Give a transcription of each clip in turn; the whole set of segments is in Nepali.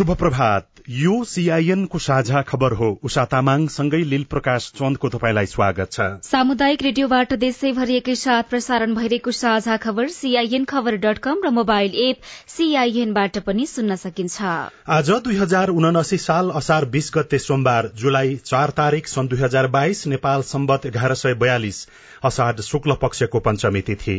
शुभ प्रभात यो सीआईएन को साझा खबर हो। उषा तामाङ सँगै लील प्रकाश चन्दको तपाईँलाई स्वागत छ। सामुदायिक रेडियोबाट देशैभरि एकै साथ प्रसारण भइरहेको साझा खबर सीआईएन खबर डट कम र मोबाइल एप सीआईएनबाट पनि सुन्न सकिन्छ। आज दुई हजार उनासी साल असार बीस गते सोमबार जुलाई चार तारीक सन् दुई हजार बाइस नेपाल सम्बत एघार सय बयालिस असाढ शुक्ल पक्षको पञ्चमी तिथि।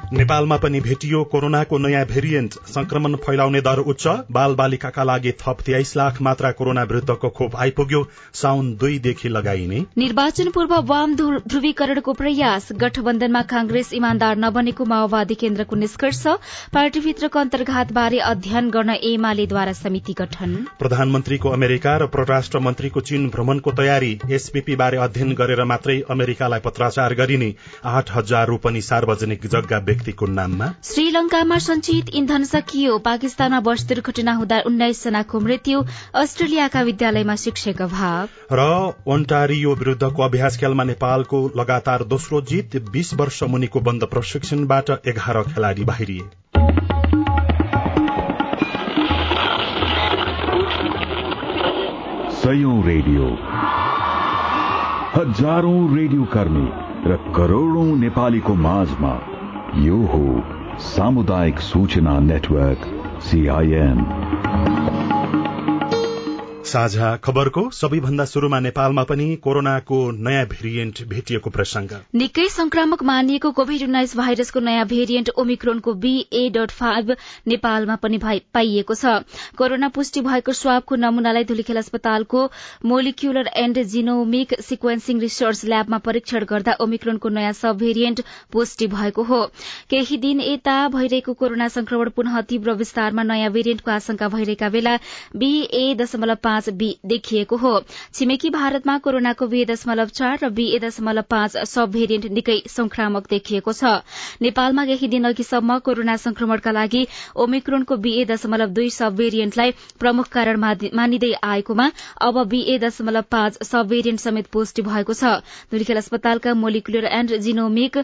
नेपालमा पनि भेटियो कोरोनाको नयाँ भेरिएन्ट। संक्रमण फैलाउने दर उच्च। बाल बालिकाका लागि थप तेइस लाख मात्रा कोरोना विरूद्धको खोप आइपुग्यो। साउन दुईदेखि लगाइने। निर्वाचन पूर्व वाम ध्रुवीकरणको प्रयास। गठबन्धनमा कांग्रेस इमान्दार नबनेको माओवादी केन्द्रको निष्कर्ष। पार्टीभित्रको अन्तर्घात बारे अध्ययन गर्न एमालेद्वारा समिति गठन। प्रधानमन्त्रीको अमेरिका र परराष्ट्र मन्त्रीको चीन भ्रमणको तयारी। एसपीपी बारे अध्ययन गरेर मात्रै अमेरिकालाई पत्राचार गरिने। आठ हजार रोपनी सार्वजनिक जग्गा व्यक्तिको नाममा। श्रीलंकामा संचित इन्धन सकियो। पाकिस्तानमा बस दुर्घटना हुँदा उन्नाइस जनाको मृत्यु। अस्ट्रेलियाका विद्यालयमा शिक्षक अभाव। र ओन्टारियो विरूद्धको अभ्यास खेलमा नेपालको लगातार दोस्रो जित बीस वर्ष मुनिको बन्द प्रशिक्षणबाट एघार खेलाड़ी बाहिरिए। रेडियो। हजारौं रेडियो कर्मी र करोड़ौं नेपालीको माझमा यो हो सामुदायिक सूचना नेटवर्क सीआईएन साझा खबरको सबैभन्दा शुरूमा नेपालमा पनि कोरोनाको नयाँ भेरिएन्ट भेटिएको प्रसंग निकै संक्रामक मानिएको कोविड उन्नाइस भाइरसको नयाँ भेरिएन्ट ओमिक्रोनको बीए डट फाइभ नेपालमा पनि पाइएको छ। कोरोना पुष्टि भएको स्वाबको नमूनालाई धुलीखेल अस्पतालको molecular and genomic sequencing research ल्याबमा परीक्षण गर्दा ओमिक्रोनको नयाँ सब भेरिएन्ट पुष्टि भएको हो। केही दिन यता भइरहेको कोरोना संक्रमण पुनः तीव्र विस्तारमा नयाँ भेरिएन्टको आशंका भइरहेका बेला बीए दशमलव पाँच बी देखिएको हो। छिमेकी भारतमा कोरोनाको बीए दशमलव चार र बीए दशमलव पाँच सब भेरिएन्ट निकै संक्रामक देखिएको छ। नेपालमा केही दिन अघिसम्म कोरोना संक्रमणका लागि ओमिक्रोनको बीए दशमलव दुई सब भेरिएन्टलाई प्रमुख कारण मानिँदै आएकोमा अब बीए दशमलव पाँच सब भेरिएन्ट समेत पुष्टि भएको छ। धुलीखेल अस्पतालका molecular and genomic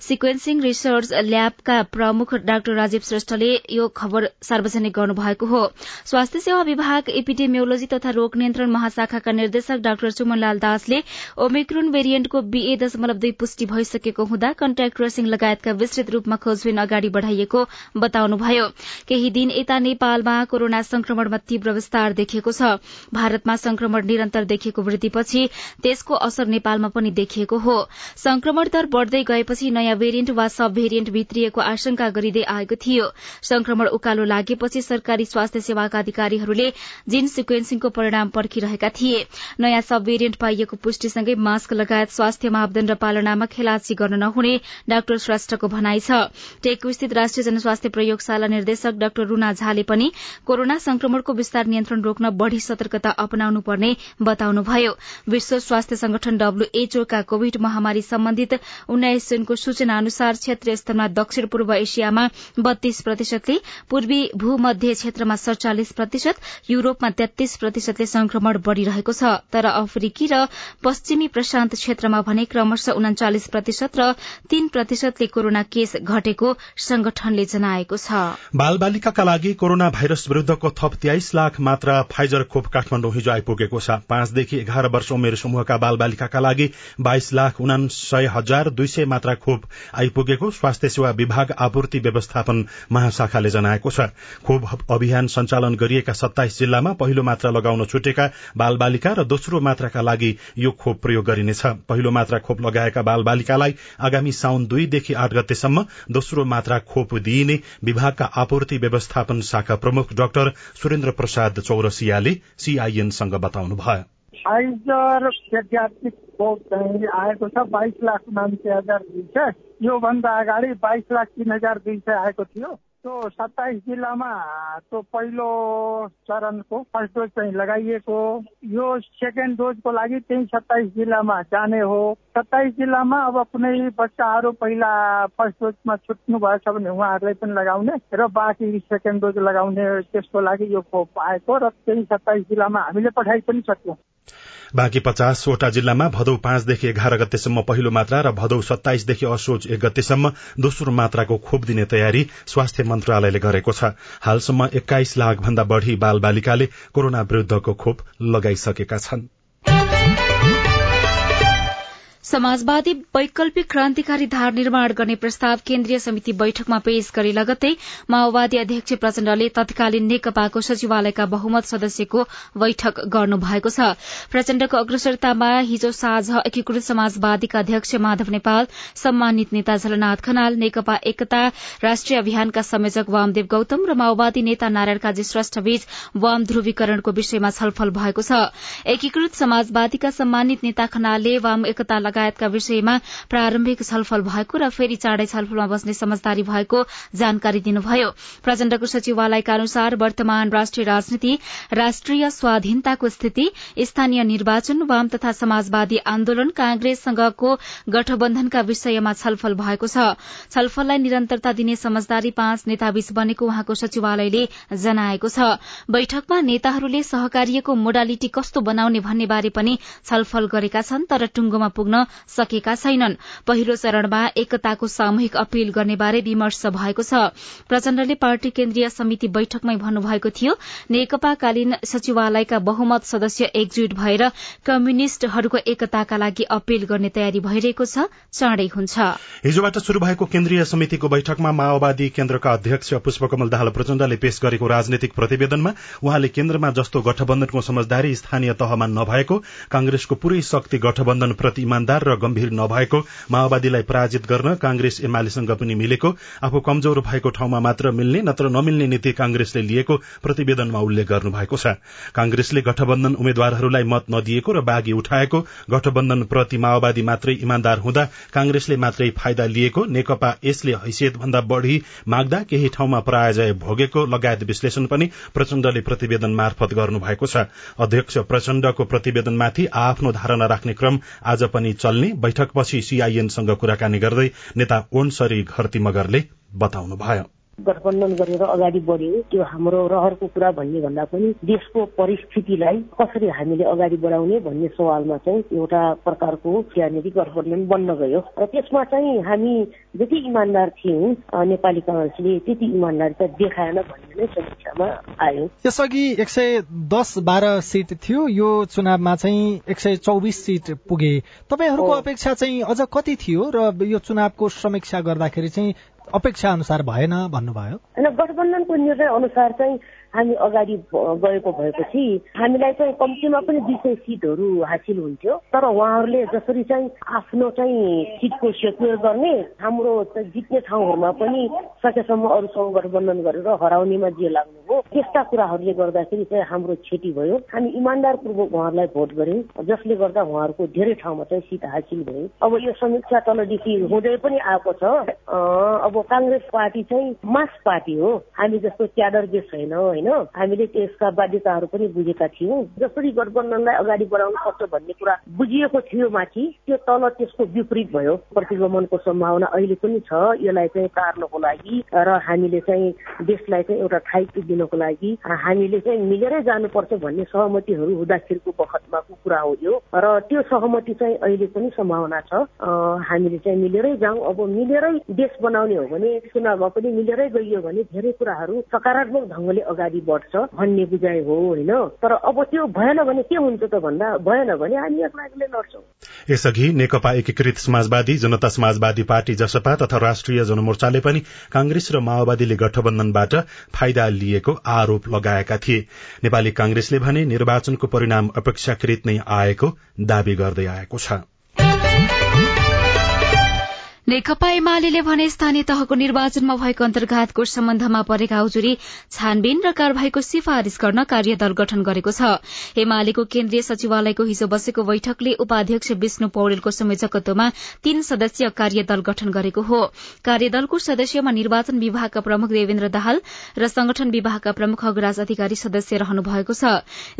sequencing research ल्याबका प्रमुख डाक्टर राजीव श्रेष्ठले यो खबर सार्वजनिक गर्नुभएको हो। स्वास्थ्य सेवा विभाग एपिडेमियोलोजी रोग नियन्त्रण महाशाखाका निर्देशक डाक्टर सुमनलाल दासले ओमिक्रोन भेरिएन्टको बीए दशमलव दुई पुष्टि भइसकेको हुँदा कन्ट्याक्ट ट्रेसिङ लगायतका विस्तृत रूपमा खोजबिन अगाडि बढ़ाइएको बताउनुभयो। केही दिन यता नेपालमा कोरोना संक्रमणमा तीव्र विस्तार देखिएको छ। भारतमा संक्रमण निरन्तर देखिएको वृद्धिपछि त्यसको असर नेपालमा पनि देखिएको हो। संक्रमण दर बढ़दै गएपछि नयाँ भेरिएन्ट वा सब भेरिएन्ट भित्रिएको आशंका गरिँदै आएको थियो। संक्रमण उकालो लागेपछि सरकारी स्वास्थ्य सेवाका अधिकारीहरूले जीन सिक्वेन्सिङको परिणाम पर्खिरहेका थिए। नयाँ सब भेरिएन्ट पाइएको पुष्टिसँगै मास्क लगायत स्वास्थ्य मापदण्ड पालनामा खेलाची गर्न नहुने डाक्टर श्रेष्ठको भनाइ छ। टेकु स्थित राष्ट्रिय जनस्वास्थ्य प्रयोगशाला निर्देशक डाक्टर रूना झाले पनि कोरोना संक्रमणको विस्तार नियन्त्रण रोक्न बढ़ी सतर्कता अपनाउनु पर्ने बताउनुभयो। विश्व स्वास्थ्य संगठन डब्ल्यूएचओका कोविड महामारी सम्बन्धित उन्नाइस जुनको सूचना अनुसार क्षेत्रीय स्तरमा दक्षिण पूर्व एसियामा बत्तीस प्रतिशतले पूर्वी भूमध्य क्षेत्रमा सड़चालिस प्रतिशत युरोपमा तेत्तीस प्रतिशतले संक्रमण बढ़िरहेको छ। तर अफ्रिकी र पश्चिमी प्रशान्त क्षेत्रमा भने क्रमशः उन्चालिस प्रतिशत र तीन प्रतिशतले कोरोना केस घटेको संगठनले जनाएको छ। बाल बालिकाका लागि कोरोना भाइरस विरूद्धको थप तेइस लाख मात्रा फाइजर खोप काठमाडौँ हिजो आइपुगेको छ। पाँचदेखि एघार वर्ष उमेर समूहका बाल बालिकाका लागि बाइस लाख उनासय हजार दुई सय मात्रा खोप आइपुगेको स्वास्थ्य सेवा विभाग आपूर्ति व्यवस्थापन महाशाखाले जनाएको छ। खोप अभियान सञ्चालन गरिएका सत्ताइस जिल्लामा पहिलो मात्रा लगाउन छुटेका बालबालिका र दोस्रो मात्राका लागि यो खोप प्रयोग गरिनेछ। पहिलो मात्रा खोप लगाएका बालबालिकालाई आगामी साउन दुईदेखि आठ गतेसम्म दोस्रो मात्रा खोप दिइने विभागका आपूर्ति व्यवस्थापन शाखा प्रमुख डाक्टर सुरेन्द्र प्रसाद चौरसियाले सीआईएनसँग बताउनुभयो। फाइजर पेडियाट्रिक खोप चाहिँ आएको छ बाइस लाख उनान्से हजार दुई सय। योभन्दा अगाडि बाइस लाख तिन हजार दुई सय आएको थियो। त्यो सत्ताइस जिल्लामा त्यो पहिलो चरणको फर्स्ट डोज चाहिँ लगाइएको यो सेकेन्ड डोजको लागि त्यही सत्ताइस जिल्लामा जाने हो। सत्ताइस जिल्लामा अब कुनै बच्चाहरू पहिला फर्स्ट डोजमा छुट्नु भएछ भने उहाँहरूलाई पनि लगाउने र बाँकी सेकेन्ड डोज लगाउने त्यसको लागि यो खोप आएको र त्यही सत्ताइस जिल्लामा हामीले पठाइ पनि सक्यौँ। बाँकी पचासवटा जिल्लामा भदौ पाँचदेखि एघार गतेसम्म पहिलो मात्रा र भदौ सत्ताइसदेखि असोज एक गतेसम्म दोस्रो मात्राको खोप दिने तयारी स्वास्थ्य मन्त्रालयले गरेको छ। हालसम्म एक्काइस लाख भन्दा बढ़ी बाल बालिकाले कोरोना विरूद्धको खोप लगाइसकेका छनृ। समाजवादी वैकल्पिक क्रान्तिकारी धार निर्माण गर्ने प्रस्ताव केन्द्रीय समिति बैठकमा पेश गरे लगत्तै माओवादी अध्यक्ष प्रचण्डले तत्कालीन नेकपाको सचिवालयका बहुमत सदस्यको बैठक गर्नु भएको छ। प्रचण्डको अग्रसरतामा हिजो साँझ एकीकृत समाजवादीका अध्यक्ष माधव नेपाल सम्मानित नेता झलनाथ खनाल नेकपा एकता राष्ट्रिय अभियानका संयोजक वामदेव गौतम र माओवादी नेता नारायण काजी श्रेष्ठ बीच वाम ध्रुवीकरणको विषयमा छलफल भएको छ। एकीकृत समाजवादीका सम्मानित नेता खनालले वाम एकता लगायतका विषयमा प्रारम्भिक छलफल भएको र फेरि चाँडै छलफलमा बस्ने समझदारी भएको जानकारी दिनुभयो। प्रचण्डको सचिवालयका अनुसार वर्तमान राष्ट्रिय राजनीति राष्ट्रिय स्वाधीनताको स्थिति स्थानीय निर्वाचन वाम तथा समाजवादी आन्दोलन कांग्रेससँगको गठबन्धनका विषयमा छलफल भएको छ। छलफललाई निरन्तरता दिने समझदारी पाँच नेताबीच बनेको उहाँको सचिवालयले जनाएको छ। बैठकमा नेताहरूले सहकार्यको मोडालिटी कस्तो बनाउने भन्ने बारे पनि छलफल गरेका छन् तर टुंगोमा पुग्न सकेका छैनन्। पहिलो चरणमा एकताको सामूहिक अपील गर्ने बारे विमर्श भएको छ। प्रचण्डले पार्टी केन्द्रीय समिति बैठकमै भन्नुभएको थियो नेकपाकालीन सचिवालयका बहुमत सदस्य एकजुट भएर कम्युनिष्टहरूको एकताका लागि अपील गर्ने तयारी भइरहेको छ चाँडै हुन्छ। हिजोबाट शुरू भएको केन्द्रीय समितिको बैठकमा माओवादी केन्द्रका अध्यक्ष पुष्पकमल दाहाल प्रचण्डले पेश गरेको राजनैतिक प्रतिवेदनमा उहाँले केन्द्रमा जस्तो गठबन्धनको समझदारी स्थानीय तहमा नभएको कांग्रेसको पूरै शक्ति गठबन्धन प्रति इमान्दार र गम्भीर नभएको माओवादीलाई पराजित गर्न कांग्रेस एमालेसँग पनि मिलेको आफू कमजोर भएको ठाउँमा मात्र मिल्ने नत्र नमिल्ने नीति कांग्रेसले लिएको प्रतिवेदनमा उल्लेख गर्नुभएको छ। कांग्रेसले गठबन्धन उम्मेद्वारहरूलाई मत नदिएको र बाघी उठाएको गठबन्धन प्रति माओवादी मात्रै इमान्दार हुँदा कांग्रेसले मात्रै फाइदा लिएको नेकपा यसले हैसियत भन्दा बढ़ी माग्दा केही ठाउँमा पराजय भोगेको लगायत विश्लेषण पनि प्रचण्डले प्रतिवेदन मार्फत गर्नुभएको छ। अध्यक्ष प्रचण्डको प्रतिवेदनमाथि आफ्नो धारणा राख्ने क्रम आज पनि चल्ने बैठकपछि सीआईएनसँग कुराकानी गर्दै नेता ओन्सरी घरती मगरले बताउनुभयो। गठबन्धन गरेर अगाडि बढ्यो। त्यो हाम्रो रहरको कुरा भन्ने भन्दा पनि देशको परिस्थितिलाई कसरी हामीले अगाडि बढाउने भन्ने सवालमा चाहिँ एउटा प्रकारको त्यहाँनिर गठबन्धन बन्न गयो। र त्यसमा चाहिँ हामी जति इमान्दार थियौँ नेपाली काङ्ग्रेसले त्यति इमान्दारिता देखाएन भन्ने नै समीक्षामा आयो। यसअघि एक सय दस बाह्र सिट थियो। यो चुनावमा चाहिँ एक सय चौबिस सिट पुगे। तपाईँहरूको अपेक्षा चाहिँ अझ कति थियो र यो चुनावको समीक्षा गर्दाखेरि चाहिँ अपेक्षा अनुसार भएन भन्नुभयो? होइन गठबन्धनको निर्णय अनुसार चाहिँ हामी अगाडि गएको भएपछि हामीलाई चाहिँ कम्तीमा पनि दुई सय सिटहरू हासिल हुन्थ्यो। तर उहाँहरूले जसरी चाहिँ आफ्नो चाहिँ सिटको सेक्योर गर्ने हाम्रो जित्ने ठाउँहरूमा पनि सकेसम्म अरूसँग गठबन्धन गरेर हराउनेमा जे लाग्नु हो त्यस्ता कुराहरूले गर्दाखेरि चाहिँ हाम्रो क्षति भयो। हामी इमान्दारपूर्वक उहाँहरूलाई भोट गर्यौँ जसले गर्दा उहाँहरूको धेरै ठाउँमा चाहिँ सिट हासिल भयो। अब यो समीक्षा तलदेखि हुँदै पनि आएको छ अब काङ्ग्रेस पार्टी चाहिँ मास पार्टी हो। हामी जस्तो क्याडर बेस छैन होइन? होइन? हामीले त्यसका बाध्यताहरू पनि बुझेका थियौँ। जसरी गठबन्धनलाई अगाडि बढाउनु पर्छ भन्ने कुरा बुझिएको थियो माथि त्यो तल त्यसको विपरीत भयो। प्रतिगमनको सम्भावना अहिले पनि छ। यसलाई चाहिँ टार्नको लागि र हामीले चाहिँ देशलाई चाहिँ एउटा ठाइको दिनको लागि हामीले चाहिँ मिलेरै जानुपर्छ भन्ने सहमतिहरू हुँदाखेरिको बखतमाको कुरा हो यो। र त्यो सहमति चाहिँ अहिले पनि सम्भावना छ। हामीले चाहिँ मिलेरै जाउँ। अब मिलेरै देश बनाउने हो भने चुनावमा पनि मिलेरै गइयो भने धेरै कुराहरू सकारात्मक ढङ्गले अगाडि आबादी बढ्छ भन्ने बुझाइ हो होइन? तर अब त्यो भएन भने के हुन्छ त भन्दा भएन भने हामी एक्ला एक्लै लड्छौँ। यसअघि नेकपा एकीकृत समाजवादी जनता समाजवादी पार्टी जसपा तथा राष्ट्रिय जनमोर्चाले पनि कांग्रेस र माओवादीले गठबन्धनबाट फाइदा लिएको आरोप लगाएका थिए। नेपाली कांग्रेसले भने निर्वाचनको परिणाम अपेक्षाकृत नै आएको दावी गर्दै आएको छ। नेकपा एमाले भने स्थानीय तहको निर्वाचनमा भएको अन्तर्घातको सम्बन्धमा परेका उजुरी छानबिन र कार्यवाहीको सिफारिश गर्न कार्यदल गठन गरेको छ। एमालेको केन्द्रीय सचिवालयको हिजो बसेको बैठकले उपाध्यक्ष विष्णु पौडेलको संयोजकत्वमा तीन सदस्यीय कार्यदल गठन गरेको हो। कार्यदलको सदस्यमा निर्वाचन विभागका प्रमुख देवेन्द्र दाहाल र संगठन विभागका प्रमुख अग्रराज अधिकारी सदस्य रहनु भएको छ।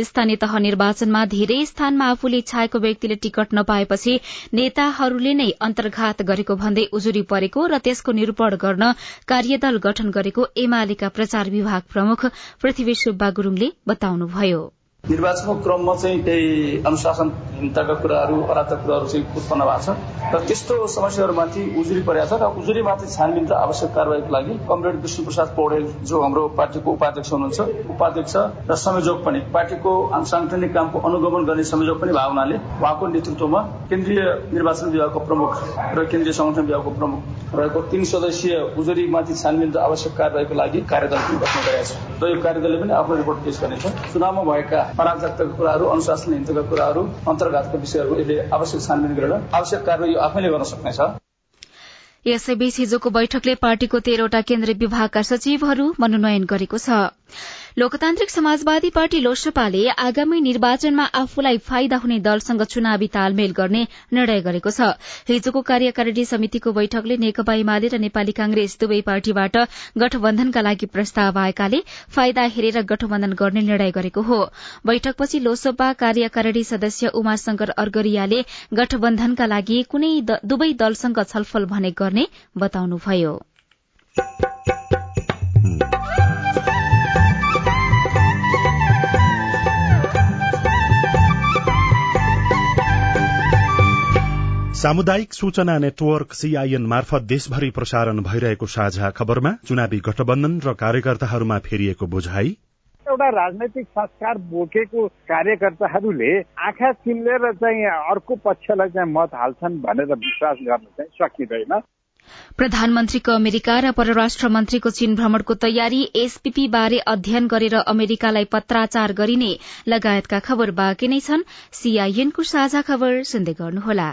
स्थानीय तह निर्वाचनमा धेरै स्थानमा आफूले इच्छाएको व्यक्तिले टिकट नपाएपछि नेताहरूले नै अन्तर्घात गरेको भन्दै उजुरी परेको र त्यसको निरूपण गर्न कार्यदल गठन गरेको एमालेका प्रचार विभाग प्रमुख पृथ्वी सुब्बा गुरूङले बताउनुभयो। निर्वाचनको क्रममा चाहिँ केही अनुशासनहीनताका कुराहरू अराधक कुराहरू चाहिँ उत्पन्न भएको छ। र त्यस्तो समस्याहरूमाथि उजुरी परेको छ र उजुरीमाथि छानबिन र आवश्यक कारवाहीको लागि कमरेड विष्णु प्रसाद पौडेल जो हाम्रो पार्टीको उपाध्यक्ष हुनुहुन्छ उपाध्यक्ष र संयोजक पनि पार्टीको सांगठनिक कामको अनुगमन गर्ने संयोजक पनि भएको हुनाले उहाँको नेतृत्वमा केन्द्रीय निर्वाचन विभागको प्रमुख र केन्द्रीय संगठन विभागको प्रमुख रहेको तीन सदस्यीय उजुरीमाथि छानबिन र आवश्यक कारवाहीको लागि कार्यदल पनि गठन गरेको छ र यो कार्यदलले पनि आफ्नो रिपोर्ट पेश गर्नेछ चुनावमा भएका अराजकताका कुराहरू अनुशासनहीनताका कुराहरू अन्तर्घातका विषयहरू यसले आवश्यक छानबिन गरेर आवश्यक कारवाही आफैले गर्न सक्नेछ। यसैबीच हिजोको बैठकले पार्टीको तेह्रवटा केन्द्रीय विभागका सचिवहरू मनोनयन गरेको छ। लोकतान्त्रिक समाजवादी पार्टी लोसपाले आगामी निर्वाचनमा आफूलाई फाइदा हुने दलसँग चुनावी तालमेल गर्ने निर्णय गरेको छ। हिजोको कार्यकारिणी समितिको बैठकले नेकपा एमाले र नेपाली कांग्रेस दुवै पार्टीबाट गठबन्धनका लागि प्रस्ताव आएकाले फाइदा हेरेर गठबन्धन गर्ने निर्णय गरेको हो। बैठकपछि लोसपा कार्यकारिणी सदस्य उमाशंकर अर्गरियाले गठबन्धनका लागि कुनै दुवै दलसँग छलफल भने गर्ने बताउनुभयो। सामुदायिक सूचना नेटवर्क सीआईएन मार्फत देशभरि प्रसारण भइरहेको साझा खबरमा चुनावी गठबन्धन र कार्यकर्ताहरूमा फेरिएको बुझाइ। एउटा राजनैतिक संस्कार बोकेको कार्यकर्ताहरूले आँखा चिम्लेर चाहिँ अर्को पक्षलाई चाहिँ मत हाल्छन् भनेर विश्वास गर्न चाहिँ सकिँदैन। प्रधानमन्त्रीको अमेरिका र परराष्ट्र मन्त्रीको चीन भ्रमणको तयारी एसपीपी बारे अध्ययन गरेर अमेरिकालाई पत्राचार गरिने लगायतका खबर बाँकी नै छन्। सीआईएनको साझा खबर सुन्दै गर्नुहोला।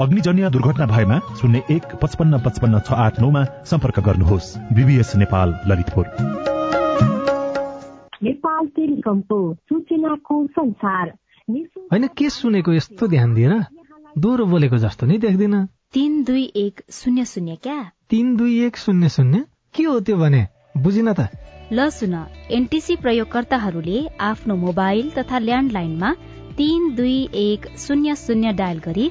अग्निजन्य दुर्घटना भएमा शून्य एक पचपन्न पचपन्न छ आठ नौमा सम्पर्क गर्नुहोस्। बिबिएस नेपाल ललितपुर। नेपाल टेलिकमको सूचनाको संसार। होइन के सुनेको यस्तो ध्यान दिएर दोहोरो बोलेको जस्तो नि देख्दिन। तीन दुई एक शून्य शून्य क्या? तीन दुई एक शून्य शून्य? के हो त्यो भने? बुझिन त। ल सुन एनटिसी प्रयोगकर्ताहरूले आफ्नो मोबाइल तथा ल्यान्डलाइनमा तीन दुई एक शून्य शून्य डायल गरी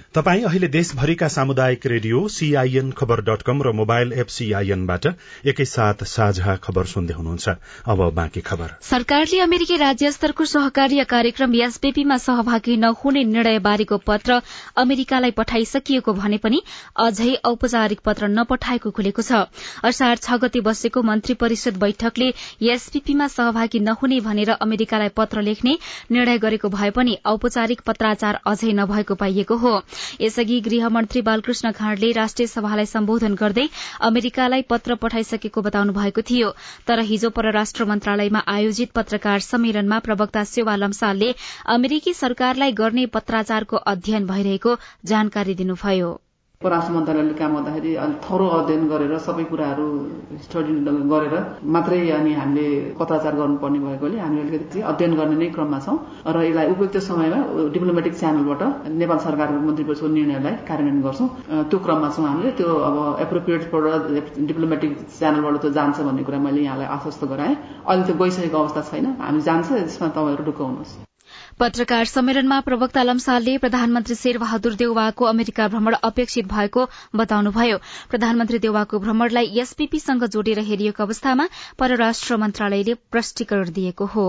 तपाई अहिले देशभरिका सामुदायिक रेडियो सीआईएन खबर डट कम र मोबाइल एप सीआईएनबाट एकैसाथ साझा खबर सुन्दै हुनुहुन्छ। अब बाँकी खबर। सरकारले अमेरिकी राज्य स्तरको सहकार्य कार्यक्रम एसबीपीमा सहभागी नहुने निर्णय बारेको पत्र अमेरिकालाई पठाइसकिएको भने पनि अझै औपचारिक पत्र नपठाएको खुलेको छ। असार छ गते बसेको मन्त्री परिषद बैठकले एसपीपीमा सहभागी नहुने भनेर अमेरिकालाई पत्र लेख्ने निर्णय गरेको भए पनि औपचारिक पत्राचार अझै नभएको पाइएको हो। यसअघि गृहमन्त्री बालकृष्ण खाँडले राष्ट्रिय सभालाई सम्बोधन गर्दै अमेरिकालाई पत्र पठाइसकेको बताउनु भएको थियो। तर हिजो परराष्ट्र मन्त्रालयमा आयोजित पत्रकार सम्मेलनमा प्रवक्ता सेवा लम्सालले अमेरिकी सरकारलाई गर्ने पत्राचारको अध्ययन भइरहेको जानकारी दिनुभयो। परराष्ट्र मन्त्रालयले काम गर्दाखेरि अलिक थरो अध्ययन गरेर सबै कुराहरू स्टडी गरेर मात्रै अनि हामीले पत्राचार गर्नुपर्ने भएकोले हामी अलिकति अध्ययन गर्ने नै क्रममा छौँ। र यसलाई उपयुक्त समयमा डिप्लोमेटिक च्यानलबाट नेपाल सरकारको मन्त्री परिषदको निर्णयलाई कार्यान्वयन गर्छौँ। त्यो क्रममा छौँ हामीले। त्यो अब एप्रोप्रिएट डिप्लोमेटिक च्यानलबाट त्यो जान्छ भन्ने कुरा मैले यहाँलाई आश्वस्त गराएँ। अहिले त्यो गइसकेको अवस्था छैन। हामी जान्छ यसमा तपाईँहरू ढुकाउनुहोस् पत्रकार सम्मेलनमा प्रवक्ता लम्सालले प्रधानमन्त्री शेरबहादुर देउवाको अमेरिका भ्रमण अपेक्षित भएको बताउनुभयो। प्रधानमन्त्री देउवाको भ्रमणलाई एसपीपीसँग जोडेर हेरिएको अवस्थामा परराष्ट्र मन्त्रालयले प्रष्टीकरण दिएको हो।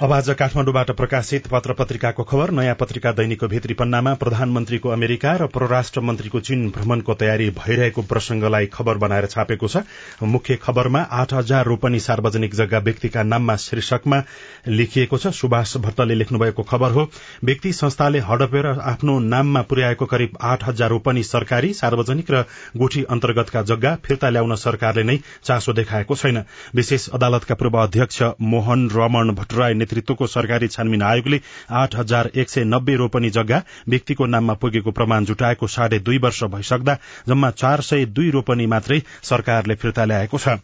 अब आज काठमाडौँबाट प्रकाशित पत्र पत्रिकाको खबर। नयाँ पत्रिका दैनिकको भित्री पन्नामा प्रधानमन्त्रीको अमेरिका र परराष्ट्र मन्त्रीको चीन भ्रमणको तयारी भइरहेको प्रसंगलाई खबर बनाएर छापेको छ। मुख्य खबरमा आठ हजार रोपनी सार्वजनिक जग्गा व्यक्तिका नाममा शीर्षकमा लेखिएको छ। सुभाष भट्टले लेख्नुभएको खबर हो व्यक्ति संस्थाले हडपेर आफ्नो नाममा पुर्याएको करिब आठ हजार रोपनी सरकारी सार्वजनिक र गुठी अन्तर्गतका जग्गा फिर्ता ल्याउन सरकारले नै चासो देखाएको छैन। विशेष अदालतका पूर्व अध्यक्ष मोहन रमण भट्टराई नेतृत्वको सरकारी छानबिन आयोगले आठ हजार एक सय नब्बे रोपनी जग्गा व्यक्तिको नाममा पुगेको प्रमाण जुटाएको साढे दुई वर्ष भइसक्दा जम्मा चार सय दुई रोपनी मात्रै सरकारले फिर्ता ल्याएको छ।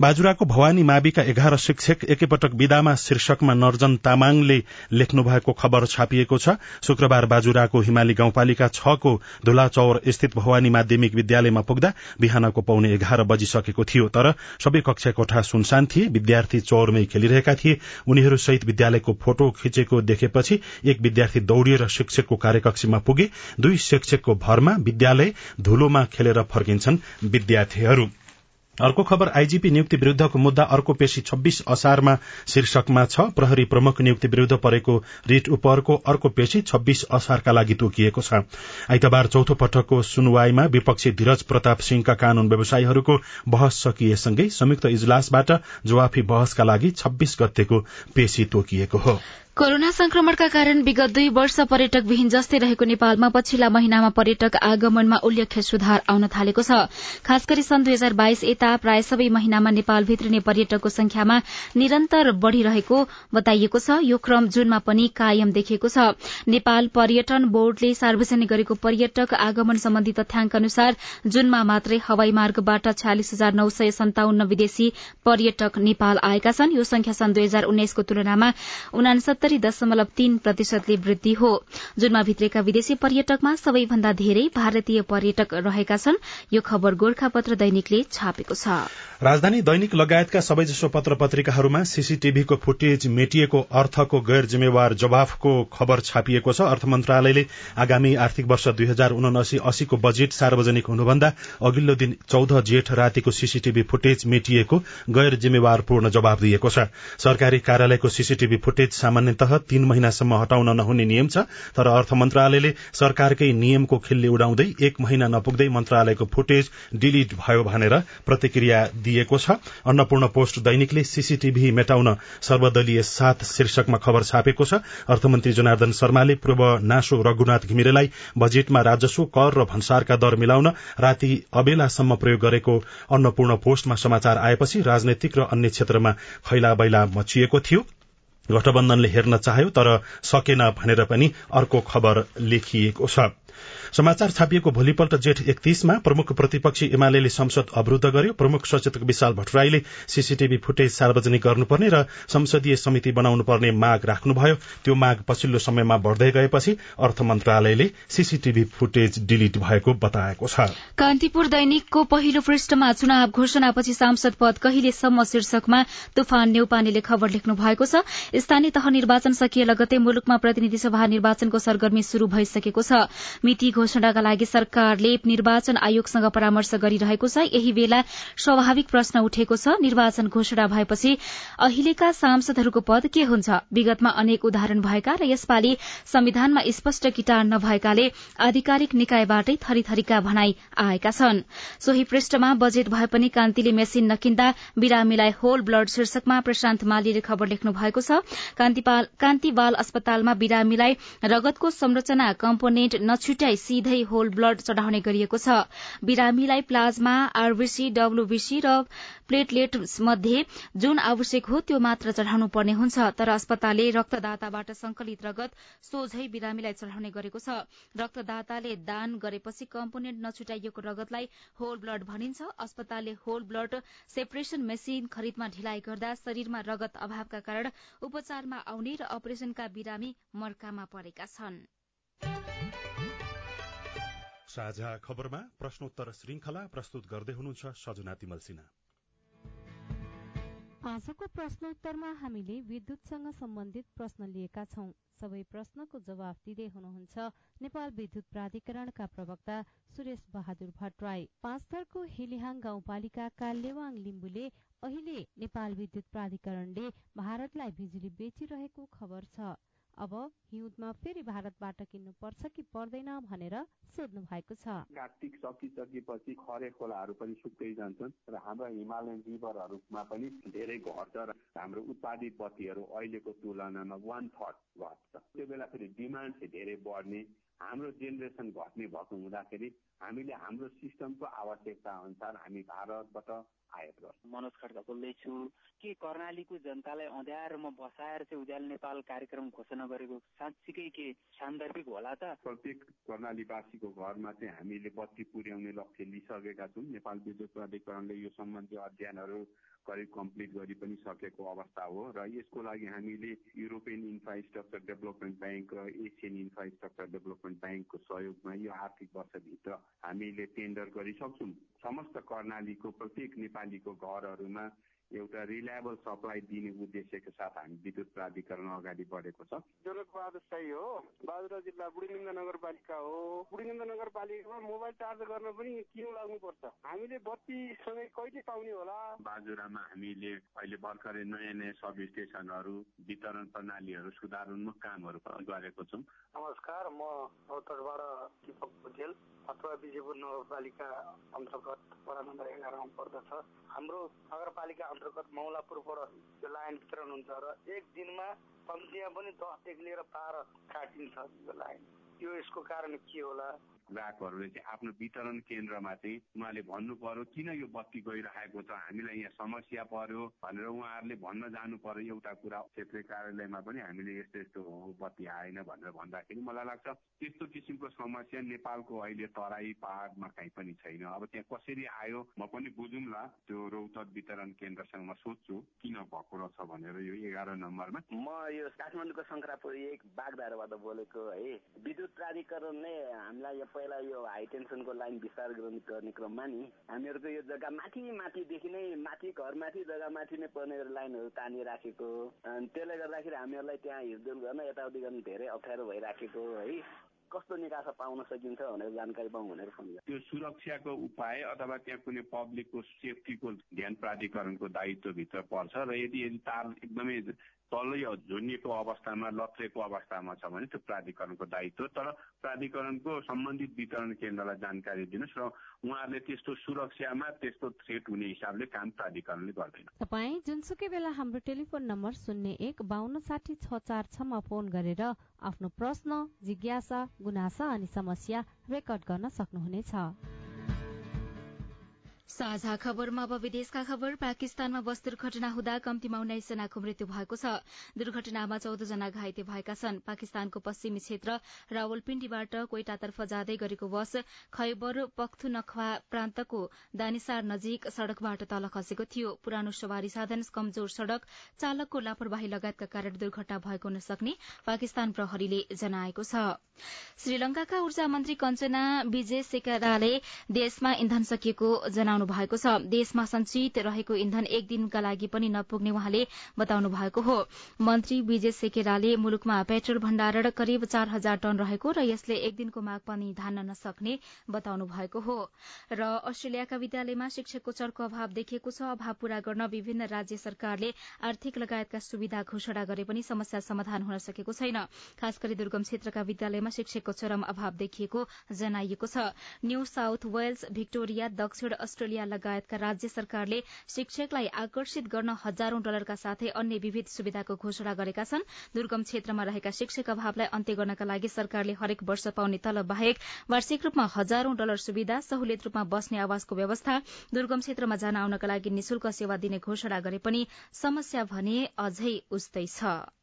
बाजुराको भवानी माविका एघार शिक्षक एकैपटक विदामा शीर्षकमा नर्जन तामाङले लेख्नु भएको खबर छापिएको छ। शुक्रबार बाजुराको हिमाली गाउँपालिका छको धुलाचौर स्थित भवानी माध्यमिक विद्यालयमा पुग्दा बिहानको पौने एघार बजिसकेको थियो। तर सबै कक्षा कोठा सुनसान थिए। विद्यार्थी चौरमै खेलिरहेका थिए। उनीहरू सहित विद्यालयको फोटो खिचेको देखेपछि एक विद्यार्थी दौड़िएर शिक्षकको कार्यकक्षमा पुगे। दुई शिक्षकको भरमा विद्यालय धुलोमा खेलेर फर्किन्छन् विद्यार्थीहरू। अर्को खबर आईजीपी नियुक्ति विरूद्धको मुद्दा अर्को पेशी छब्बीस असारमा शीर्षकमा छ प्रहरी प्रमुख नियुक्ति विरूद्ध परेको रिट उपरको अर्को पेशी छब्बीस असारका लागि तोकिएको छ। आइतबार चौथो पटकको सुनवाईमा विपक्षी धीरज प्रताप सिंहका कानून व्यवसायीहरूको बहस सकिएसँगै संयुक्त इजलासबाट जवाफी बहसका लागि छब्बीस गतेको पेशी तोकिएको हो। कोरोना संक्रमणका कारण विगत दुई वर्ष पर्यटक विहीन जस्तै रहेको नेपालमा पछिल्ला महिनामा पर्यटक आगमनमा उल्लेख्य सुधार आउन थालेको छ। खास गरी सन् दुई हजार बाइस यता प्राय सबै महिनामा नेपाल भित्रिने पर्यटकको संख्यामा निरन्तर बढ़िरहेको बताइएको छ। यो क्रम जूनमा पनि कायम देखिएको छ। नेपाल पर्यटन बोर्डले सार्वजनिक गरेको पर्यटक आगमन सम्बन्धी तथ्याङ्क अनुसार जूनमा मात्रै हवाई मार्गबाट छयालिस हजार नौ सय सन्ताउन्न विदेशी पर्यटक नेपाल आएका छन्। यो संख्या सन् दुई हजार उन्नाइसको तुलनामा उनासत्तरी दशमलव तीन प्रतिशतले वृद्धि हो। जुनमा भित्रेका विदेशी पर्यटकमा सबैभन्दा धेरै भारतीय पर्यटक रहेका छन्। यो खबर गोर्खापत्र दैनिकले छापेको छ। राजधानी दैनिक लगायतका सबैजसो पत्र पत्रिकाहरूमा सीसीटीभीको फुटेज मेटिएको अर्थको गैर जिम्मेवार जवाफको खबर छापिएको छ। अर्थ मन्त्रालयले आगामी आर्थिक वर्ष दुई हजार उनासी अस्सीको बजेट सार्वजनिक हुनुभन्दा अघिल्लो दिन चौध जेठ रातिको सीसीटीभी फुटेज मेटिएको गैर जिम्मेवारपूर्ण जवाब दिएको छ। सरकारी कार्यालयको सीसीटीभी फुटेज सामान्यतः तीन महिनासम्म हटाउन नहुने नियम छ तर अर्थ मन्त्रालयले सरकारकै नियमको खिल्ली उडाउँदै एक महिना नपुग्दै मन्त्रालयको फुटेज डिलिट भयो भनेर प्रतिक्रिया दिएको छ। अन्नपूर्ण पोस्ट दैनिकले सीसीटीभी मेटाउन सर्वदलीय साथ शीर्षकमा खबर छापेको छ। अर्थमन्त्री जनार्दन शर्माले पूर्व नासो रघुनाथ घिमिरेलाई बजेटमा राजस्व कर र भन्सारका दर मिलाउन राति अबेलासम्म प्रयोग गरेको अन्नपूर्ण पोस्टमा समाचार आएपछि राजनैतिक र अन्य क्षेत्रमा खैला बैला मचिएको थियो। गठबन्धनले हेर्न चाह्यो तर सकेन भनेर पनि अर्को खबर लेखिएको छ। समाचार छापिएको भोलिपल्ट जेठ एकतीसमा प्रमुख प्रतिपक्षी एमाले संसद अवरूद्ध गर्यो। प्रमुख सचेतक विशाल भट्टराईले सीसीटीभी फुटेज सार्वजनिक गर्नुपर्ने र संसदीय समिति बनाउनु पर्ने माग राख्नुभयो। त्यो माग पछिल्लो समयमा बढ़दै गएपछि अर्थ मन्त्रालयले सीसीटीभी फुटेज डिलिट भएको बताएको छ। कान्तिपुर दैनिकको पहिलो पृष्ठमा चुनाव घोषणापछि सांसद पद कहिलेसम्म शीर्षकमा तुफान नेउपानेले खबर लेख्नु भएको छ। स्थानीय तह निर्वाचन सकिए लगतै मुलुकमा प्रतिनिधि सभा निर्वाचनको सरगर्मी शुरू भइसकेको छ। मिति घोषणाका लागि सरकारले निर्वाचन आयोगसँग परामर्श गरिरहेको छ। यही बेला स्वाभाविक प्रश्न उठेको छ निर्वाचन घोषणा भएपछि अहिलेका सांसदहरूको पद के हुन्छ? विगतमा अनेक उदाहरण भएका र यसपालि संविधानमा स्पष्ट किटान नभएकाले आधिकारिक निकायबाटै थरीथरीका भनाई आएका छन्। सोही पृष्ठमा बजेट भए पनि कान्तिले मेसिन नकिन्दा बिरामीलाई होल ब्लड शीर्षकमा प्रशान्त मालीले खबर लेख्नु भएको छ। कान्ति बाल अस्पतालमा बिरामीलाई रगतको संरचना कम्पोनेन्ट नछुट्याई सिधै होल ब्लड चढ़ाउने गरिएको छ। बिरामीलाई प्लाज्मा आरबीसी डब्लूबीसी र प्लेटलेट मध्ये जुन आवश्यक हो त्यो मात्र चढ़ाउनु पर्ने हुन्छ। तर अस्पतालले रक्तदाताबाट संकलित रगत सोझै बिरामीलाई चढ़ाउने गरेको छ। रक्तदाताले दान गरेपछि कम्पोनेन्ट नछुटाइएको रगतलाई होल ब्लड भनिन्छ। अस्पतालले होल ब्लड सेपरेशन मेसिन खरिदमा ढिलाइ गर्दा शरीरमा रगत अभावका कारण उपचारमा आउने र अपरेशनका बिरामी मर्कामा परेका छन्। साझा खबरमा प्रश्नोत्तर श्रृंखला प्रस्तुत गर्दै हुनुहुन्छ सजना तिमल आजको प्रश्नोत्तरमा हामीले विद्युतसँग सम्बन्धित प्रश्न लिएका छौं। सबै प्रश्नको जवाफ दिँदै हुनुहुन्छ नेपाल विद्युत प्राधिकरणका प्रवक्ता सुरेश बहादुर भट्टराई। पाँचथरको हिलिहाङ गाउँपालिकाका लेवाङ लिम्बुले अहिले नेपाल विद्युत प्राधिकरणले भारतलाई बिजुली बेचिरहेको खबर छ। अब हिउँदमा फेरि भारतबाट किन्नु पर्छ कि पर्दैन भनेर सोध्नु भएको छ। कार्तिक सकिसकेपछि खरे खोलाहरू पनि सुक्दै जान्छन् र हाम्रो हिमालयन रिभरहरूमा पनि धेरै घट्छ र हाम्रो उत्पादित बत्तीहरू अहिलेको तुलनामा वान थर्ड घट्छ। त्यो बेला फेरि डिमान्ड चाहिँ धेरै बढ्ने हाम्रो जेनेरेसन घट्ने भएको हुँदाखेरि हामीले हाम्रो सिस्टमको आवश्यकता अनुसार हामी भारतबाट आयात गर्छौँ। मनोज खड्का बोल्दैछु। के कर्णालीको जनतालाई अँध्यारोमा बसाएर चाहिँ उज्यालो नेपाल कार्यक्रम घोषणा गरेको साँच्चीकै के सान्दर्भिक होला त? प्रत्येक कर्णालीवासीको घरमा चाहिँ हामीले बत्ती पुर्याउने लक्ष्य लिइसकेका छौँ। नेपाल विद्युत प्राधिकरणले यो सम्बन्धी अध्ययनहरू करिब कम्प्लिट गरी पनि सकेको अवस्था हो र यसको लागि हामीले युरोपियन इन्फ्रास्ट्रक्चर डेभलपमेन्ट ब्याङ्क र एसियन इन्फ्रास्ट्रक्चर डेभलपमेन्ट ब्याङ्कको सहयोगमा यो आर्थिक वर्षभित्र हामीले टेन्डर गरिसक्छौँ। समस्त कर्णालीको प्रत्येक नेपालीको घरहरूमा एउटा रिलायबल सप्लाई दिने उद्देश्यको साथ हामी विद्युत प्राधिकरण अगाडि बढेको छ। जनक बहादुर साई हो। बाजुरा जिल्ला बुढीलिङ्ग नगरपालिका हो। बुढीलिङ्ग नगरपालिकामा मोबाइल चार्ज गर्न पनि किन लाग्नुपर्छ? हामीले बत्तीसँगै कहिले पाउने होला? बाजुरामा हामीले अहिले भर्खरै नयाँ नयाँ सब स्टेसनहरू वितरण प्रणालीहरू सुधारोन्मुख कामहरू गरेको छौँ। नमस्कार म दिपक भुजेल अथवा विजयपुर नगरपालिका अन्तर्गत वडा नम्बर एघारमा पर्दछ। हाम्रो नगरपालिका अन्तर्गत मौलापुरबाट त्यो लाइन वितरण हुन्छ र एक दिनमा कम्तीमा पनि दसदेखि लिएर बाह्र काटिन्छ त्यो लाइन। त्यो यसको कारण के होला? ग्राहकहरूले चाहिँ आफ्नो वितरण केन्द्रमा चाहिँ उहाँले भन्नु पर्यो किन यो बत्ती गइरहेको छ? हामीलाई यहाँ समस्या पर्यो भनेर उहाँहरूले भन्न जानु पर्यो एउटा कुरा क्षेत्रीय कार्यालयमा पनि हामीले यस्तो यस्तो हो बत्ती आएन भनेर भन्दाखेरि मलाई लाग्छ त्यस्तो किसिमको समस्या नेपालको अहिले तराई पहाडमा कहीँ पनि छैन। अब त्यहाँ कसरी आयो म पनि बुझौँला त्यो रौतक वितरण केन्द्रसँग म सोध्छु किन भएको रहेछ भनेर यो एघार नम्बरमा। म यो काठमाडौँको शङ्करापुर एक बागधाराबाट बोलेको है। विद्युत प्राधिकरणले हामीलाई पहिला यो हाई टेन्सनको लाइन विस्तार गर्ने क्रममा नि हामीहरूको यो जग्गा माथि माथिदेखि नै माथि घर माथि जग्गा माथि नै पर्ने लाइनहरू तानिराखेको। त्यसले गर्दाखेरि हामीहरूलाई त्यहाँ हिँडडुल गर्न यताउति गर्न धेरै अप्ठ्यारो भइराखेको है कस्तो निकासा पाउन सकिन्छ भनेर जानकारी पाउँ भनेर फोन त्यो सुरक्षाको उपाय अथवा त्यहाँ कुनै पब्लिकको सेफ्टीको ध्यान प्राधिकरणको दायित्वभित्र पर्छ र यदि यदि तार एकदमै तलै झुन्डिएको अवस्थामा लत्रेको अवस्थामा छ भने त्यो प्राधिकरणको दायित्व तर प्राधिकरणको सम्बन्धित वितरण केन्द्रलाई जानकारी दिनुहोस् र उहाँहरूले त्यस्तो सुरक्षामा त्यस्तो थ्रेट हुने हिसाबले काम प्राधिकरणले गर्दैन। तपाईँ जुनसुकै बेला हाम्रो टेलिफोन नम्बर शून्य एक बान्न साठी छ चार छमा फोन गरेर आफ्नो प्रश्न जिज्ञासा गुनासा अनि समस्या रेकर्ड गर्न सक्नुहुनेछ। साझा खबरमा अब विदेशका खबर। पाकिस्तानमा बस दुर्घटना हुँदा कम्तीमा उन्नाइस जनाको मृत्यु भएको छ। दुर्घटनामा चौध जना घाइते भएका छन्। पाकिस्तानको पश्चिमी क्षेत्र रावलपिण्डीबाट कोइटातर्फ जाँदै गरेको बस खैबर पख्तुनख्वा प्रान्तको दानिसार नजिक सड़कबाट तल खसेको थियो। पुरानो सवारी साधन कमजोर सड़क चालकको लापरवाही लगायतका कारण दुर्घटना भएको हुन सक्ने पाकिस्तान प्रहरीले जनाएको छ। श्रीलंकाका ऊर्जा मन्त्री कञ्चना विजय शेखराले देशमा इन्धन सकिएको जनाउनु जनाउनु भएको छ। देशमा संचित रहेको इन्धन एक दिनका लागि पनि नपुग्ने उहाँले बताउनु भएको हो। मन्त्री विजय सेकेराले मुलुकमा पेट्रोल भण्डारण करिब चार हजार टन रहेको र यसले एक दिनको माग पनि धान्न नसक्ने बताउनु भएको हो। र अस्ट्रेलियाका विद्यालयमा शिक्षकको चर्को अभाव देखिएको छ। अभाव पूरा गर्न विभिन्न राज्य सरकारले आर्थिक लगायतका सुविधा घोषणा गरे पनि समस्या समाधान हुन सकेको छैन। खास गरी दुर्गम क्षेत्रका विद्यालयमा शिक्षकको चरम अभाव देखिएको जनाइएको छ। न्यू साउथ वेल्स भिक्टोरिया दक्षिण अस्ट्रेलिया लगायतका राज्य सरकारले शिक्षकलाई आकर्षित गर्न हजारौं डलरका साथै अन्य विविध सुविधाको घोषणा गरेका छन्। दुर्गम क्षेत्रमा रहेका शिक्षक अभावलाई अन्त्य गर्नका लागि सरकारले हरेक वर्ष पाउने तलब बाहेक वार्षिक रूपमा हजारौं डलर सुविधा सहुलियत रूपमा बस्ने आवासको व्यवस्था दुर्गम क्षेत्रमा जान आउनका लागि निशुल्क सेवा दिने घोषणा गरे पनि समस्या भने अझै उस्तै छ।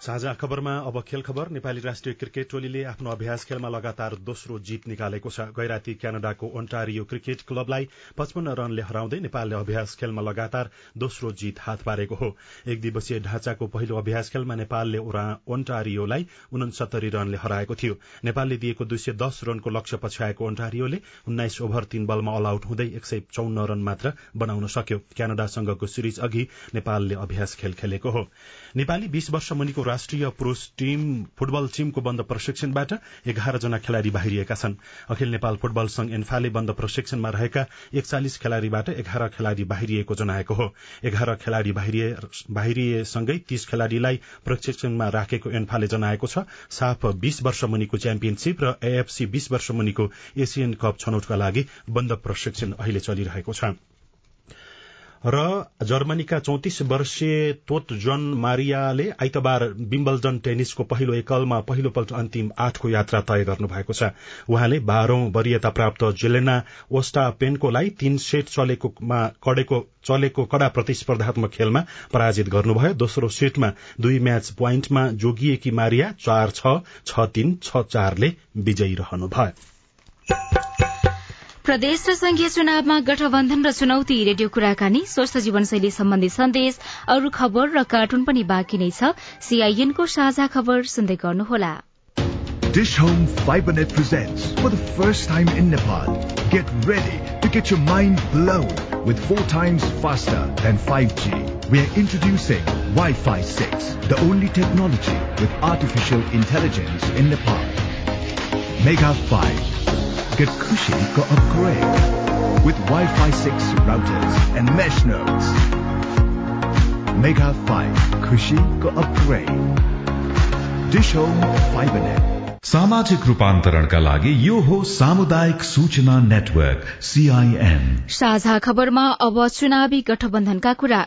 साझा खबरमा अब खेल खबर। नेपाली राष्ट्रिय क्रिकेट टोलीले आफ्नो अभ्यास खेलमा लगातार दोस्रो जीत निकालेको छ। गैराती क्यानाडाको ओन्टारियो क्रिकेट क्लबलाई पचपन्न रनले हराउँदै नेपालले अभ्यास खेलमा लगातार दोस्रो जीत हात पारेको हो। एक दिवसीय ढाँचाको पहिलो अभ्यास खेलमा नेपालले ओन्टारियोलाई उनसत्तरी रनले हराएको थियो। नेपालले दिएको दुई सय दस रनको लक्ष्य पछ्याएको ओन्टारियोले उन्नाइस ओभर तीन बलमा अल आउट हुँदै एक सय चौन्न रन मात्र बनाउन सक्यो। क्यानाडासँगको सिरिज अघि नेपालले अभ्यास खेल खेलेको हो। नेपाली बीस वर्ष मुनिको राष्ट्रिय पुरूष टीम फुटबल टीमको बन्द प्रशिक्षणबाट एघार जना खेलाड़ी बाहिरिएका छन्। अखिल नेपाल फुटबल संघ एन्फाले बन्द प्रशिक्षणमा रहेका एकचालिस खेलाड़ीबाट एघार खेलाड़ी बाहिरिएको जनाएको हो। एघार खेलाड़ी बाहिरिएसँगै तीस खेलाड़ीलाई प्रशिक्षणमा राखेको एन्फाले जनाएको छ। साफ बीस वर्ष मुनिको च्याम्पियनशीप र एएफसी बीस वर्ष मुनिको एसियन कप छनौटका लागि बन्द प्रशिक्षण अहिले चलिरहेको छ। र जर्मनीका चौतिस वर्षीय तोत जोन मारियाले आइतबार विम्बल्डन टेनिसको पहिलो एकलमा पहिलोपल्ट अन्तिम आठको यात्रा तय गर्नु भएको छ। उहाँले बाह्रौं वरियता प्राप्त जेलेना ओस्टा पेन्कोलाई तीन सेट चलेकोमा कडेको चलेको कडा प्रतिस्पर्धात्मक खेलमा पराजित गर्नुभयो। दोस्रो सेटमा दुई म्याच पोइन्टमा जोगिएकी मारिया चार छ छ तीन छ चारले विजयी रहनुभयो। प्रदेश र संघीय चुनावमा गठबन्धन र चुनौती रेडियो कुराकानी स्वस्थ जीवनशैली सम्बन्धी सन्देश अरू खबर र कार्टुन पनि बाँकी नै छ सीआईएनको साझा खबर सुन्दै गर्नुहोला Dish Home FiberNet presents for the first time in Nepal. Get ready to get your mind blown with four times faster than 5G. We are introducing Wi-Fi 6, the only technology with artificial intelligence in Nepal. Mega 5 get Kushi go upgrade with Wi-Fi 6 routers and mesh nodes. Mega 5 Kushi go upgrade. Dish Home FiberNet. सामाजिक रूपान्तरणका लागि यो हो सामुदायिक सूचना नेटवर्क सीआईएन साझा खबरमा अब चुनावी गठबन्धनका कुरा।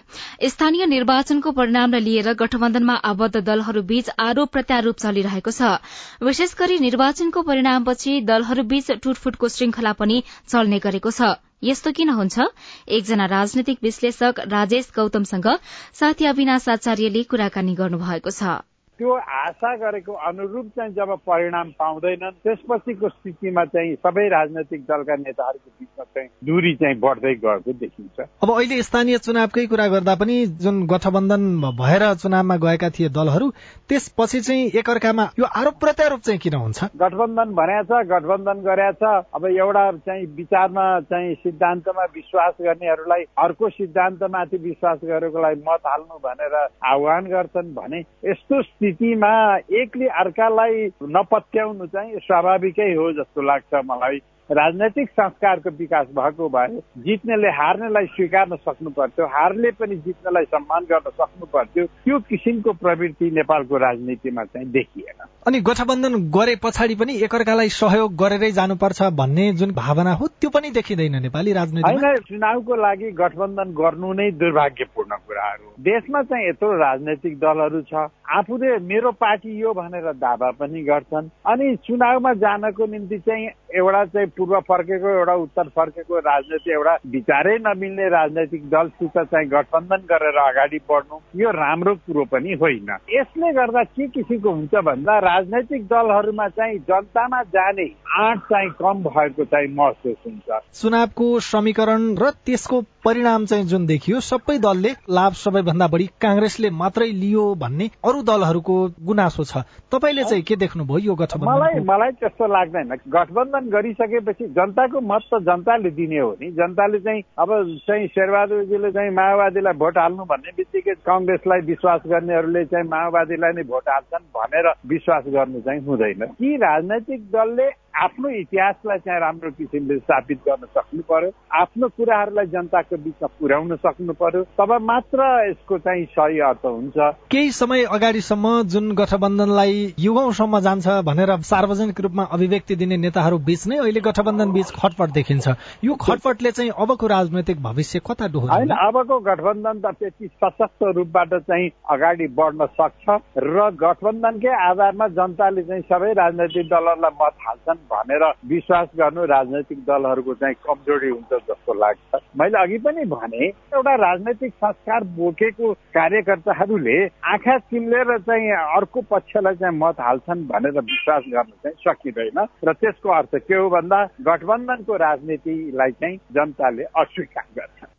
स्थानीय निर्वाचनको परिणामलाई लिएर गठबन्धनमा आबद्ध दलहरूबीच आरोप प्रत्यारोप चलिरहेको छ। विशेष गरी निर्वाचनको परिणामपछि दलहरूबीच टुटफुटको श्रृंखला पनि चल्ने गरेको छ। यस्तो किन हुन्छ? एकजना राजनैतिक विश्लेषक राजेश गौतमसँग साथी अविनाश आचार्यले कुराकानी गर्नुभएको छ। त्यो आशा गरेको अनुरूप चाहिँ जब परिणाम पाउँदैनन् त्यसपछिको स्थितिमा चाहिँ सबै राजनैतिक दलका नेताहरूको बिचमा चाहिँ दूरी चाहिँ बढ्दै गएको देखिन्छ। अब अहिले स्थानीय चुनावकै कुरा गर्दा पनि जुन गठबन्धन भएर चुनावमा गएका थिए दलहरू त्यसपछि चाहिँ एकअर्कामा यो आरोप प्रत्यारोप चाहिँ किन हुन्छ? गठबन्धन भनेको छ गठबन्धन गरेछ अब एउटा चाहिँ विचारमा चाहिँ सिद्धान्तमा विश्वास गर्नेहरूलाई अर्को सिद्धान्तमाथि विश्वास गरेकोलाई मत हाल्नु भनेर आह्वान गर्छन् भने यस्तो स्थितिमा एकले अर्कालाई नपत्याउनु चाहिँ स्वाभाविकै हो जस्तो लाग्छ मलाई। राजनैतिक संस्कारको विकास भएको भए जित्नेले हार्नेलाई स्वीकार्न सक्नु पर्थ्यो हारले पनि जित्नेलाई सम्मान गर्न सक्नु पर्थ्यो त्यो किसिमको प्रवृत्ति नेपालको राजनीतिमा चाहिँ देखिएन। अनि गठबन्धन गरे पछाडि पनि एकअर्कालाई सहयोग गरेरै जानुपर्छ भन्ने जुन भावना हो त्यो पनि देखिँदैन नेपाली राजनीतिमा। होइन चुनावको लागि गठबन्धन गर्नु नै दुर्भाग्यपूर्ण कुराहरू। देशमा चाहिँ यत्रो राजनैतिक दलहरू छ। आफूले मेरो पार्टी यो भनेर दावा पनि गर्छन्। अनि चुनावमा जानको निम्ति चाहिँ एउटा चाहिँ पूर्व फर्केको एउटा उत्तर फर्केको राजनीति एउटा विचारै नमिल्ने राजनैतिक दलसित चाहिँ गठबन्धन गरेर अगाडि बढ्नु यो राम्रो कुरो पनि होइन। यसले गर्दा के किसिमको हुन्छ भन्दा राजनैतिक दलहरूमा चाहिँ जनतामा जाने आँट चाहिँ कम भएको चाहिँ महसुस हुन्छ। चुनावको समीकरण र त्यसको परिणाम चाहिँ जुन देखियो सबै दलले लाभ सबैभन्दा बढी काङ्ग्रेसले मात्रै लियो भन्ने अरू दलहरूको गुनासो छ। तपाईँले चाहिँ के देख्नुभयो यो मलाई गठबन्धन मलाई त्यस्तो लाग्दैन। गठबन्धन गरिसकेपछि जनताको मत त जनताले दिने हो नि। जनताले चाहिँ अब चाहिँ शेरबहादुरजीले चाहिँ माओवादीलाई भोट हाल्नु भन्ने बित्तिकै कङ्ग्रेसलाई विश्वास गर्नेहरूले चाहिँ माओवादीलाई नै भोट हाल्छन् भनेर विश्वास गर्नु चाहिँ हुँदैन। कि राजनैतिक दलले आफ्नो इतिहासलाई चाहिँ राम्रो किसिमले स्थापित गर्न सक्नु पर्यो। आफ्नो कुराहरूलाई जनताको बिचमा पुर्याउन सक्नु पर्यो। तब मात्र यसको चाहिँ सही अर्थ हुन्छ। केही समय अगाडिसम्म जुन गठबन्धनलाई युगौंसम्म जान्छ भनेर सार्वजनिक रूपमा अभिव्यक्ति दिने नेताहरू बीच नै अहिले गठबन्धन बीच खटपट देखिन्छ। यो खटपटले चाहिँ अबको राजनैतिक भविष्य कता होइन डोहोर्याउँछ अबको गठबन्धन त त्यति सशक्त रूपबाट चाहिँ अगाडि बढ्न सक्छ र गठबन्धनकै आधारमा जनताले चाहिँ सबै राजनैतिक दलहरूलाई मत हाल्छन्। भनेर विश्वास गर्नु राजनैतिक दलहरूको चाहिँ कमजोरी हुन्छ जस्तो लाग्छ। मैले अघि पनि भने एउटा राजनैतिक संस्कार बोकेको कार्यकर्ताहरूले आँखा चिम्लेर चाहिँ अर्को पक्षलाई चाहिँ मत हाल्छन् भनेर विश्वास गर्न चाहिँ सकिँदैन र त्यसको अर्थ के हो भन्दा गठबन्धनको राजनीतिलाई चाहिँ जनताले अस्वीकार गर्छ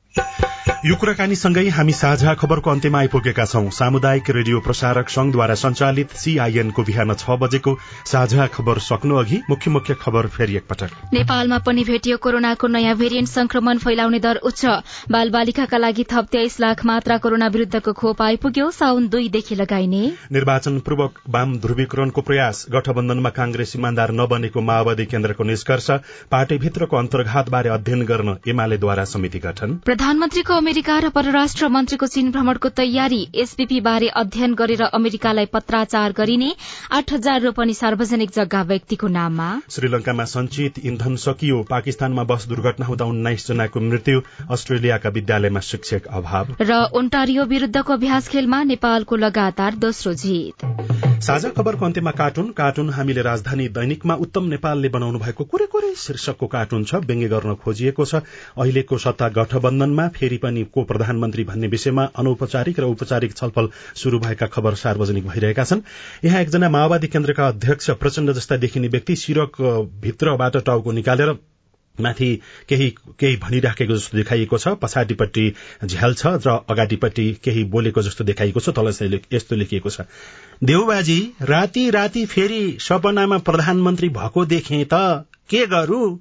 यो कुराकानीसँगै हामी साझा खबरको अन्त्यमा आइपुगेका छौं। सामुदायिक रेडियो प्रसारक संघद्वारा संचालित सीआईएनको बिहान छ बजेको साझा खबर सक्नु अघि मुख्य मुख्य खबर फेरि एकपटक। नेपालमा पनि भेटियो कोरोनाको नयाँ भेरिएन्ट संक्रमण फैलाउने दर उच्च। बाल बालिकाका लागि थप तेइस लाख मात्रा कोरोना विरूद्धको खोप आइपुग्यो। साउन दुईदेखि लगाइने। निर्वाचन पूर्वक वाम ध्रुवीकरणको प्रयास गठबन्धनमा कांग्रेस इमान्दार नबनेको माओवादी केन्द्रको निष्कर्ष पार्टीभित्रको अन्तर्घातबारे अध्ययन गर्न एमालेद्वारा समिति गठन। प्रधानमन्त्रीको अमेरिका र परराष्ट्र मन्त्रीको चीन भ्रमणको तयारी एसपीपी बारे अध्ययन गरेर अमेरिकालाई पत्राचार गरिने आठ हजार रोपनी सार्वजनिक जग्गा व्यक्तिको नाममा। श्रीलंकामा संचित इन्धन सकियो। पाकिस्तानमा बस दुर्घटना हुँदा उन्नाइस जनाको मृत्यु अस्ट्रेलियाका विद्यालयमा शिक्षक अभाव। र ओन्टारियो विरूद्धको अभ्यास खेलमा नेपालको लगातार दोस्रो जित। साझा खबरको अन्त्यमा कार्टुन। कार्टुन हामीले राजधानी दैनिकमा उत्तम नेपालले बनाउनु भएको कुरै कुरै शीर्षकको कार्टुन छ। व्यङ्ग्य गर्न खोजिएको छ। अहिलेको सत्ता गठबन्धनमा फेरि पनि को प्रधानमन्त्री भन्ने विषयमा अनौपचारिक र औपचारिक छलफल शुरू भएका खबर सार्वजनिक भइरहेका छन्। यहाँ एकजना माओवादी केन्द्रका अध्यक्ष प्रचण्ड जस्ता देखिने व्यक्ति सिरक भित्रबाट टाउको निकालेर माथि केही केही भनिराखेको जस्तो देखाइएको छ। पछाडिपट्टि झ्याल छ र अगाडिपट्टि केही बोलेको जस्तो देखाइएको छ। तल यस्तो लेखिएको छ। देउबाजी राति राति फेरि सपनामा प्रधानमन्त्री भएको देखे त के गरू?